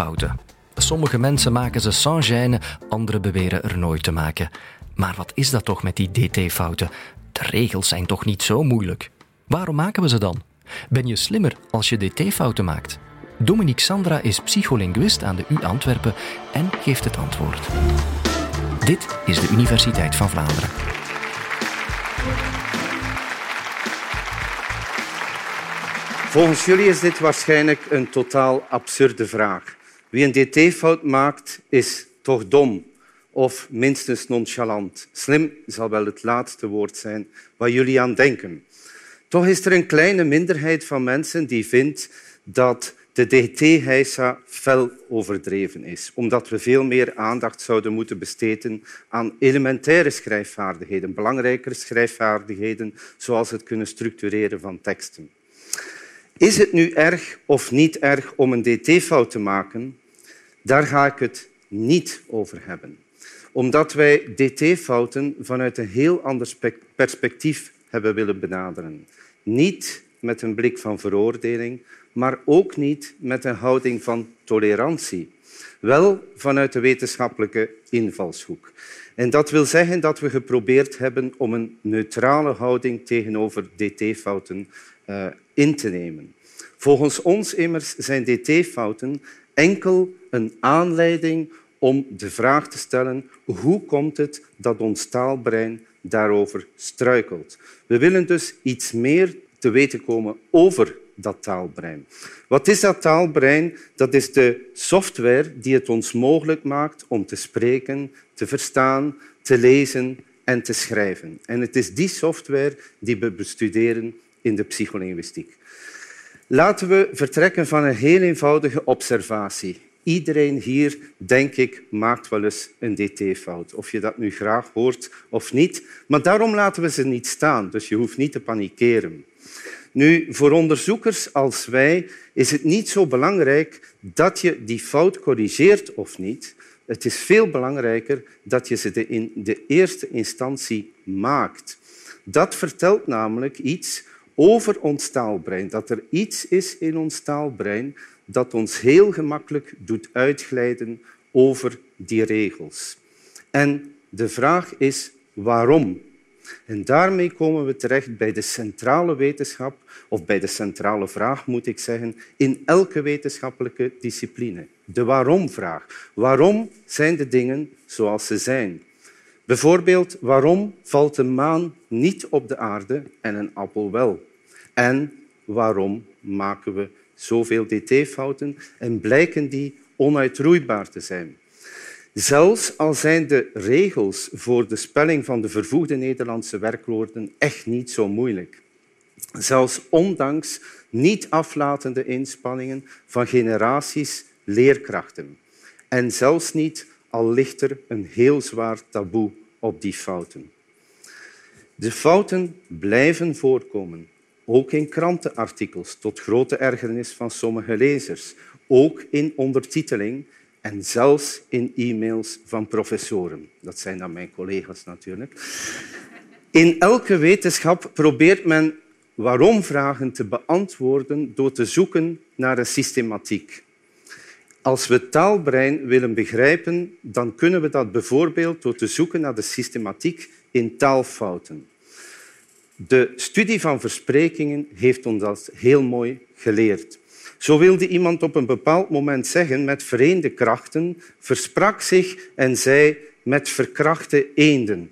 dt-fouten. Sommige mensen maken ze sans gêne, anderen beweren er nooit te maken. Maar wat is dat toch met die dt-fouten? De regels zijn toch niet zo moeilijk? Waarom maken we ze dan? Ben je slimmer als je dt-fouten maakt? Dominique Sandra is psycholinguist aan de U Antwerpen en geeft het antwoord. Dit is de Universiteit van Vlaanderen. Volgens jullie is dit waarschijnlijk een totaal absurde vraag. Wie een dt-fout maakt, is toch dom of minstens nonchalant. Slim zal wel het laatste woord zijn waar jullie aan denken. Toch is er een kleine minderheid van mensen die vindt dat de dt-heisa fel overdreven is, omdat we veel meer aandacht zouden moeten besteden aan elementaire schrijfvaardigheden, belangrijkere schrijfvaardigheden, zoals het kunnen structureren van teksten. Is het nu erg of niet erg om een dt-fout te maken? Daar ga ik het niet over hebben. Omdat wij dt-fouten vanuit een heel ander perspectief hebben willen benaderen. Niet met een blik van veroordeling, maar ook niet met een houding van tolerantie. Wel vanuit de wetenschappelijke invalshoek. En dat wil zeggen dat we geprobeerd hebben om een neutrale houding tegenover dt-fouten uh, in te nemen. Volgens ons immers zijn dt-fouten enkel een aanleiding om de vraag te stellen hoe komt het dat ons taalbrein daarover struikelt. We willen dus iets meer te weten komen over dat taalbrein. Wat is dat taalbrein? Dat is de software die het ons mogelijk maakt om te spreken, te verstaan, te lezen en te schrijven. En het is die software die we bestuderen in de psycholinguïstiek. Laten we vertrekken van een heel eenvoudige observatie. Iedereen hier, denk ik, maakt wel eens een dt-fout. Of je dat nu graag hoort of niet. Maar daarom laten we ze niet staan, dus je hoeft niet te panikeren. Nu, voor onderzoekers als wij is het niet zo belangrijk dat je die fout corrigeert of niet. Het is veel belangrijker dat je ze in de eerste instantie maakt. Dat vertelt namelijk iets over ons taalbrein. Dat er iets is in ons taalbrein dat ons heel gemakkelijk doet uitglijden over die regels. En de vraag is waarom? En daarmee komen we terecht bij de centrale wetenschap, of bij de centrale vraag moet ik zeggen, in elke wetenschappelijke discipline. De waarom-vraag. Waarom zijn de dingen zoals ze zijn? Bijvoorbeeld, waarom valt de maan niet op de aarde en een appel wel? En waarom maken we zoveel dt-fouten en blijken die onuitroeibaar te zijn? Zelfs al zijn de regels voor de spelling van de vervoegde Nederlandse werkwoorden echt niet zo moeilijk. Zelfs ondanks niet aflatende inspanningen van generaties leerkrachten. En zelfs niet, al ligt er een heel zwaar taboe op die fouten. De fouten blijven voorkomen, ook in krantenartikels, tot grote ergernis van sommige lezers, ook in ondertiteling en zelfs in e-mails van professoren. Dat zijn dan mijn collega's natuurlijk. In elke wetenschap probeert men waarom-vragen te beantwoorden door te zoeken naar een systematiek. Als we taalbrein willen begrijpen, dan kunnen we dat bijvoorbeeld door te zoeken naar de systematiek in taalfouten. De studie van versprekingen heeft ons dat heel mooi geleerd. Zo wilde iemand op een bepaald moment zeggen met vereende krachten, versprak zich en zei met verkrachte eenden.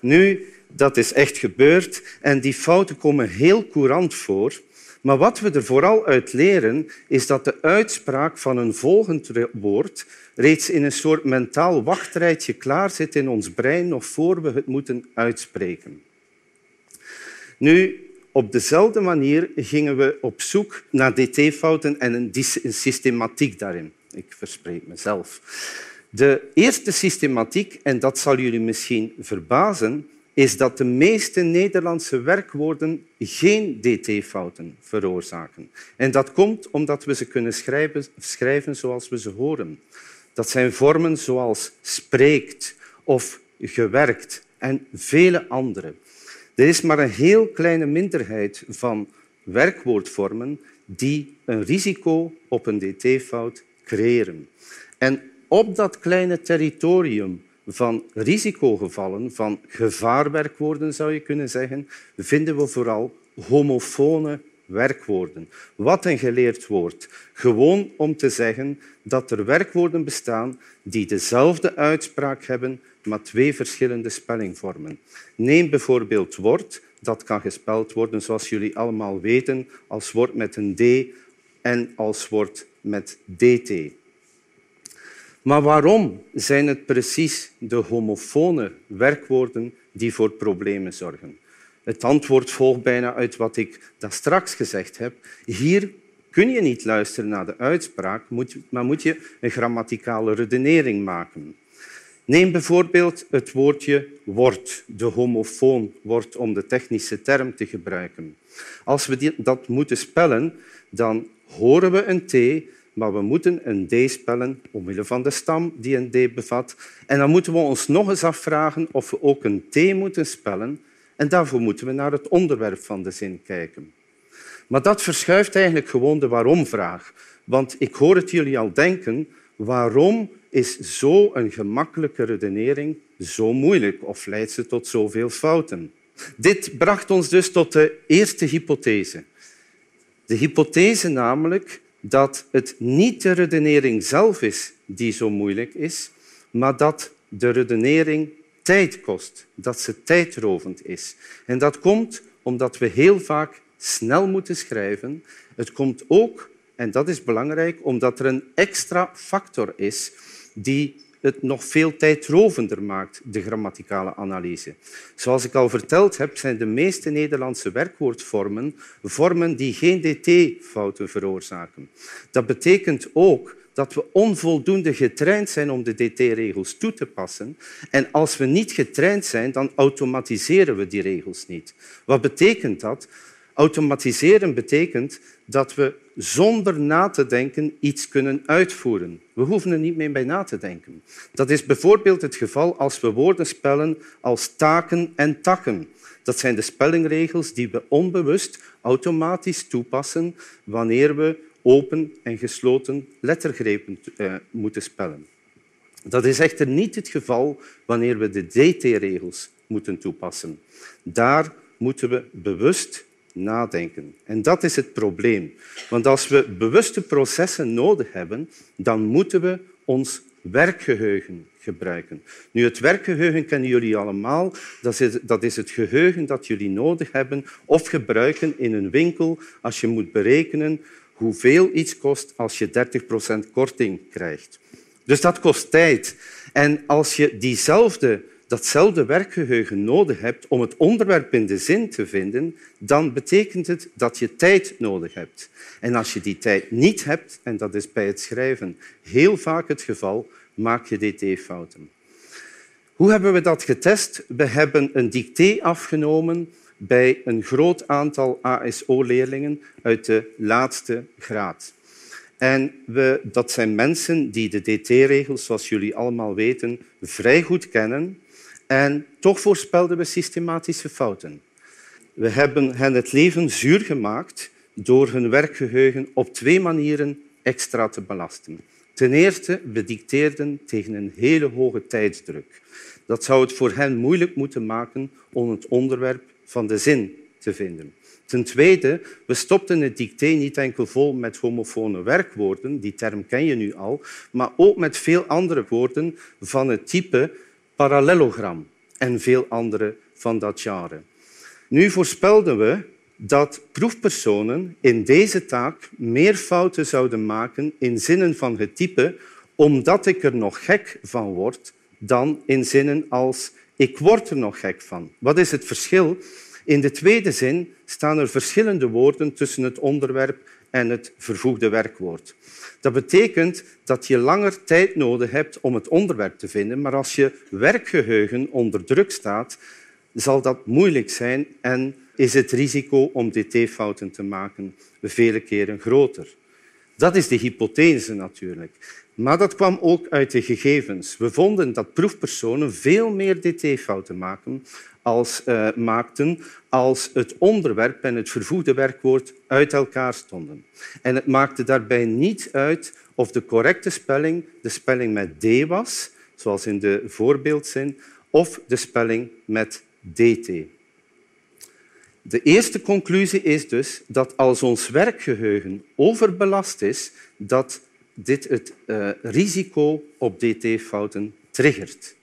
Nu, dat is echt gebeurd en die fouten komen heel courant voor. Maar wat we er vooral uit leren, is dat de uitspraak van een volgend woord reeds in een soort mentaal wachtrijtje klaar zit in ons brein nog voor we het moeten uitspreken. Nu, op dezelfde manier gingen we op zoek naar dt-fouten en een systematiek daarin. Ik verspreek mezelf. De eerste systematiek, en dat zal jullie misschien verbazen, is dat de meeste Nederlandse werkwoorden geen dt-fouten veroorzaken. En dat komt omdat we ze kunnen schrijven, schrijven zoals we ze horen. Dat zijn vormen zoals spreekt of gewerkt en vele andere. Er is maar een heel kleine minderheid van werkwoordvormen die een risico op een dt-fout creëren. En op dat kleine territorium van risicogevallen, van gevaarwerkwoorden zou je kunnen zeggen, vinden we vooral homofone werkwoorden. Wat een geleerd woord. Gewoon om te zeggen dat er werkwoorden bestaan die dezelfde uitspraak hebben, maar twee verschillende spellingvormen. Neem bijvoorbeeld woord. Dat kan gespeld worden, zoals jullie allemaal weten, als woord met een D en als woord met DT. Maar waarom zijn het precies de homofone werkwoorden die voor problemen zorgen? Het antwoord volgt bijna uit wat ik daar straks gezegd heb. Hier kun je niet luisteren naar de uitspraak, maar moet je een grammaticale redenering maken. Neem bijvoorbeeld het woordje wordt, de homofoon wordt om de technische term te gebruiken. Als we dat moeten spellen, dan horen we een T, maar we moeten een D spellen omwille van de stam die een D bevat. En dan moeten we ons nog eens afvragen of we ook een T moeten spellen. En daarvoor moeten we naar het onderwerp van de zin kijken. Maar dat verschuift eigenlijk gewoon de waarom-vraag. Want ik hoor het jullie al denken, waarom is zo'n gemakkelijke redenering zo moeilijk of leidt ze tot zoveel fouten? Dit bracht ons dus tot de eerste hypothese. De hypothese namelijk dat het niet de redenering zelf is die zo moeilijk is, maar dat de redenering tijd kost, dat ze tijdrovend is. En dat komt omdat we heel vaak snel moeten schrijven. Het komt ook, en dat is belangrijk, omdat er een extra factor is die het nog veel tijdrovender maakt, de grammaticale analyse. Zoals ik al verteld heb, zijn de meeste Nederlandse werkwoordvormen vormen die geen dt-fouten veroorzaken. Dat betekent ook dat we onvoldoende getraind zijn om de dt-regels toe te passen. En als we niet getraind zijn, dan automatiseren we die regels niet. Wat betekent dat? Automatiseren betekent dat we zonder na te denken iets kunnen uitvoeren. We hoeven er niet meer bij na te denken. Dat is bijvoorbeeld het geval als we woorden spellen als taken en takken. Dat zijn de spellingregels die we onbewust automatisch toepassen wanneer we open en gesloten lettergrepen eh, moeten spellen. Dat is echter niet het geval wanneer we de DT-regels moeten toepassen. Daar moeten we bewust nadenken. En dat is het probleem. Want als we bewuste processen nodig hebben, dan moeten we ons werkgeheugen gebruiken. Nu, het werkgeheugen kennen jullie allemaal. Dat is, dat is het geheugen dat jullie nodig hebben of gebruiken in een winkel als je moet berekenen hoeveel iets kost als je 30% korting krijgt. Dus dat kost tijd. En als je diezelfde datzelfde werkgeheugen nodig hebt om het onderwerp in de zin te vinden, dan betekent het dat je tijd nodig hebt. En als je die tijd niet hebt, en dat is bij het schrijven heel vaak het geval, maak je dt-fouten. Hoe hebben we dat getest? We hebben een dicté afgenomen bij een groot aantal ASO-leerlingen uit de laatste graad. En we, dat zijn mensen die de dt-regels, zoals jullie allemaal weten, vrij goed kennen en toch voorspelden we systematische fouten. We hebben hen het leven zuur gemaakt door hun werkgeheugen op twee manieren extra te belasten. Ten eerste, we dicteerden tegen een hele hoge tijdsdruk. Dat zou het voor hen moeilijk moeten maken om het onderwerp van de zin te vinden. Ten tweede, we stopten het dicté niet enkel vol met homofone werkwoorden, die term ken je nu al, maar ook met veel andere woorden van het type parallelogram en veel andere van dat genre. Nu voorspelden we dat proefpersonen in deze taak meer fouten zouden maken in zinnen van het type omdat ik er nog gek van word, dan in zinnen als ik word er nog gek van. Wat is het verschil? In de tweede zin staan er verschillende woorden tussen het onderwerp en het vervoegde werkwoord. Dat betekent dat je langer tijd nodig hebt om het onderwerp te vinden, maar als je werkgeheugen onder druk staat, zal dat moeilijk zijn en is het risico om dt-fouten te maken vele keren groter. Dat is de hypothese natuurlijk. Maar dat kwam ook uit de gegevens. We vonden dat proefpersonen veel meer dt-fouten maken als, uh, maakten als het onderwerp en het vervoegde werkwoord uit elkaar stonden. En het maakte daarbij niet uit of de correcte spelling de spelling met D was, zoals in de voorbeeldzin, of de spelling met DT. De eerste conclusie is dus dat als ons werkgeheugen overbelast is, dat dit het uh, risico op dt-fouten triggert.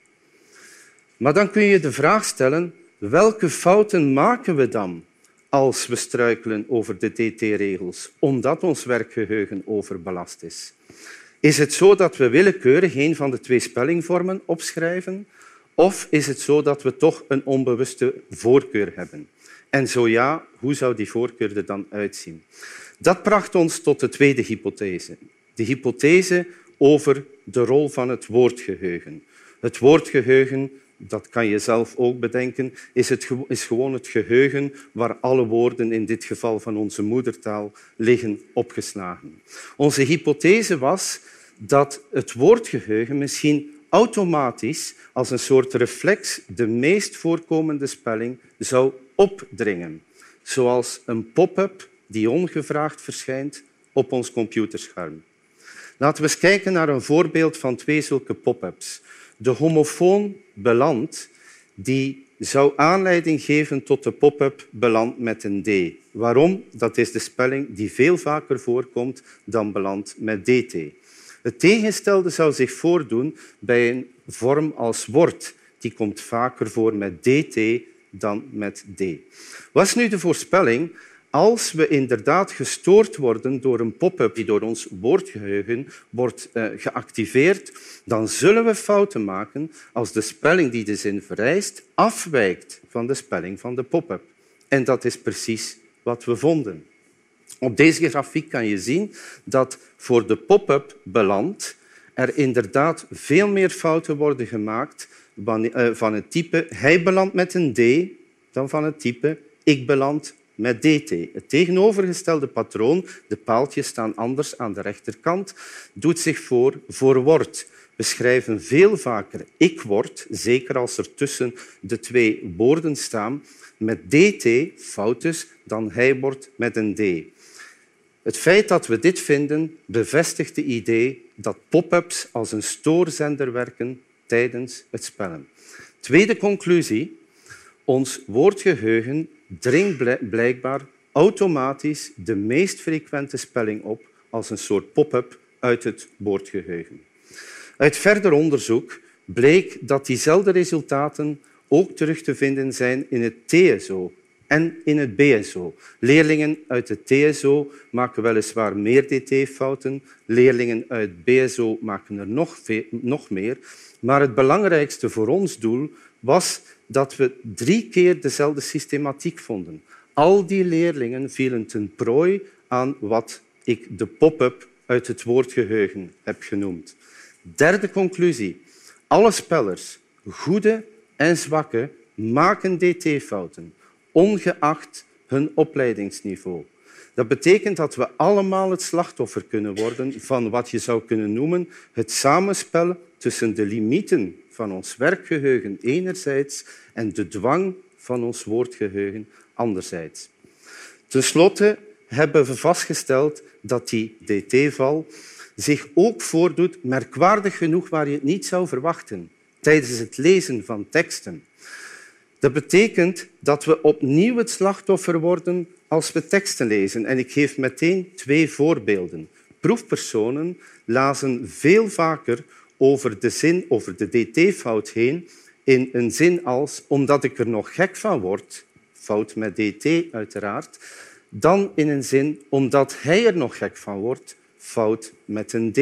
Maar dan kun je de vraag stellen, welke fouten maken we dan als we struikelen over de dt-regels, omdat ons werkgeheugen overbelast is? Is het zo dat we willekeurig een van de twee spellingvormen opschrijven? Of is het zo dat we toch een onbewuste voorkeur hebben? En zo ja, hoe zou die voorkeur er dan uitzien? Dat bracht ons tot de tweede hypothese. De hypothese over de rol van het woordgeheugen. Het woordgeheugen, dat kan je zelf ook bedenken, is, het, is gewoon het geheugen waar alle woorden, in dit geval van onze moedertaal, liggen opgeslagen. Onze hypothese was dat het woordgeheugen misschien automatisch als een soort reflex de meest voorkomende spelling zou opdringen, zoals een pop-up die ongevraagd verschijnt op ons computerscherm. Laten we eens kijken naar een voorbeeld van twee zulke pop-ups. De homofoon beland die zou aanleiding geven tot de pop-up beland met een D. Waarom? Dat is de spelling die veel vaker voorkomt dan beland met DT. Het tegenstelde zou zich voordoen bij een vorm als wordt. Die komt vaker voor met dt dan met d. Wat is nu de voorspelling? Als we inderdaad gestoord worden door een pop-up die door ons woordgeheugen wordt uh, geactiveerd, dan zullen we fouten maken als de spelling die de zin vereist afwijkt van de spelling van de pop-up. En dat is precies wat we vonden. Op deze grafiek kan je zien dat voor de pop-up beland er inderdaad veel meer fouten worden gemaakt eh, van het type hij belandt met een D dan van het type ik beland met dt. Het tegenovergestelde patroon, de paaltjes staan anders aan de rechterkant, doet zich voor voor wordt. We schrijven veel vaker ik word, zeker als er tussen de twee woorden staan, met dt, fout dus, dan hij wordt met een d. Het feit dat we dit vinden bevestigt het idee dat pop-ups als een stoorzender werken tijdens het spellen. Tweede conclusie. Ons woordgeheugen dringt blijkbaar automatisch de meest frequente spelling op als een soort pop-up uit het woordgeheugen. Uit verder onderzoek bleek dat diezelfde resultaten ook terug te vinden zijn in het TSO, en in het BSO. Leerlingen uit het TSO maken weliswaar meer dt-fouten. Leerlingen uit BSO maken er nog, nog meer. Maar het belangrijkste voor ons doel was dat we drie keer dezelfde systematiek vonden. Al die leerlingen vielen ten prooi aan wat ik de pop-up uit het woordgeheugen heb genoemd. Derde conclusie. Alle spellers, goede en zwakke, maken dt-fouten ongeacht hun opleidingsniveau. Dat betekent dat we allemaal het slachtoffer kunnen worden van wat je zou kunnen noemen het samenspel tussen de limieten van ons werkgeheugen enerzijds en de dwang van ons woordgeheugen anderzijds. Ten slotte hebben we vastgesteld dat die dt-val zich ook voordoet, merkwaardig genoeg waar je het niet zou verwachten, tijdens het lezen van teksten. Dat betekent dat we opnieuw het slachtoffer worden als we teksten lezen. En ik geef meteen twee voorbeelden. Proefpersonen lazen veel vaker over de zin, over de dt-fout heen in een zin als omdat ik er nog gek van word, fout met dt uiteraard, dan in een zin omdat hij er nog gek van wordt, fout met een d.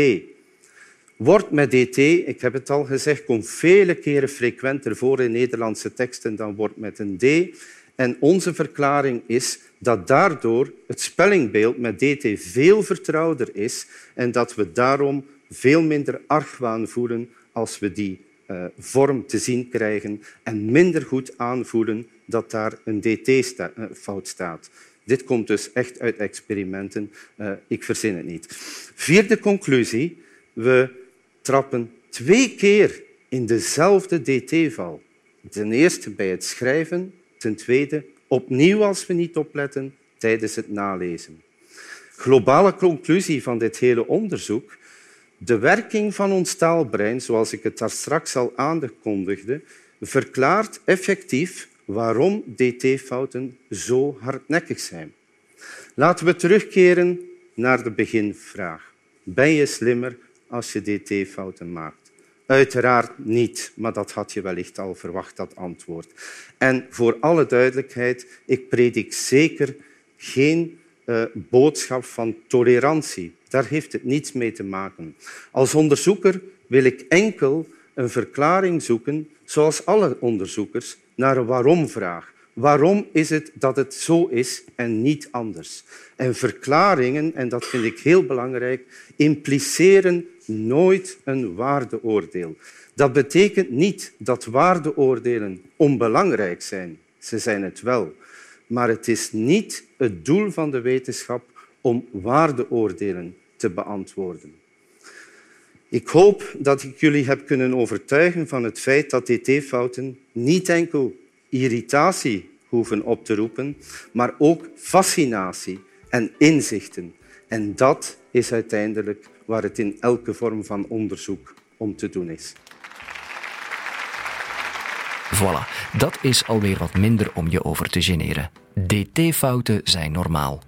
Wordt met dt, ik heb het al gezegd, komt vele keren frequenter voor in Nederlandse teksten dan wordt met een d. En onze verklaring is dat daardoor het spellingbeeld met dt veel vertrouwder is en dat we daarom veel minder argwaan voelen als we die uh, vorm te zien krijgen en minder goed aanvoelen dat daar een dt-fout eh, staat. Dit komt dus echt uit experimenten. Uh, ik verzin het niet. Vierde conclusie. We trappen twee keer in dezelfde dt-val. Ten eerste bij het schrijven, ten tweede opnieuw als we niet opletten tijdens het nalezen. Globale conclusie van dit hele onderzoek. De werking van ons taalbrein, zoals ik het daar straks al aankondigde, verklaart effectief waarom dt-fouten zo hardnekkig zijn. Laten we terugkeren naar de beginvraag. Ben je slimmer als je dt-fouten maakt? Uiteraard niet, maar dat had je wellicht al verwacht, dat antwoord. En voor alle duidelijkheid, ik predik zeker geen uh, boodschap van tolerantie. Daar heeft het niets mee te maken. Als onderzoeker wil ik enkel een verklaring zoeken, zoals alle onderzoekers, naar een waarom-vraag. Waarom is het dat het zo is en niet anders? En verklaringen, en dat vind ik heel belangrijk, impliceren nooit een waardeoordeel. Dat betekent niet dat waardeoordelen onbelangrijk zijn. Ze zijn het wel. Maar het is niet het doel van de wetenschap om waardeoordelen te beantwoorden. Ik hoop dat ik jullie heb kunnen overtuigen van het feit dat dt-fouten niet enkel irritatie hoeven op te roepen, maar ook fascinatie en inzichten. En dat is uiteindelijk waar het in elke vorm van onderzoek om te doen is. Voilà, dat is alweer wat minder om je over te generen. DT-fouten zijn normaal.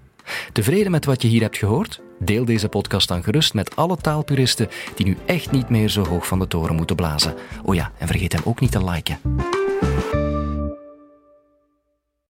Tevreden met wat je hier hebt gehoord? Deel deze podcast dan gerust met alle taalpuristen die nu echt niet meer zo hoog van de toren moeten blazen. Oh ja, en vergeet hem ook niet te liken.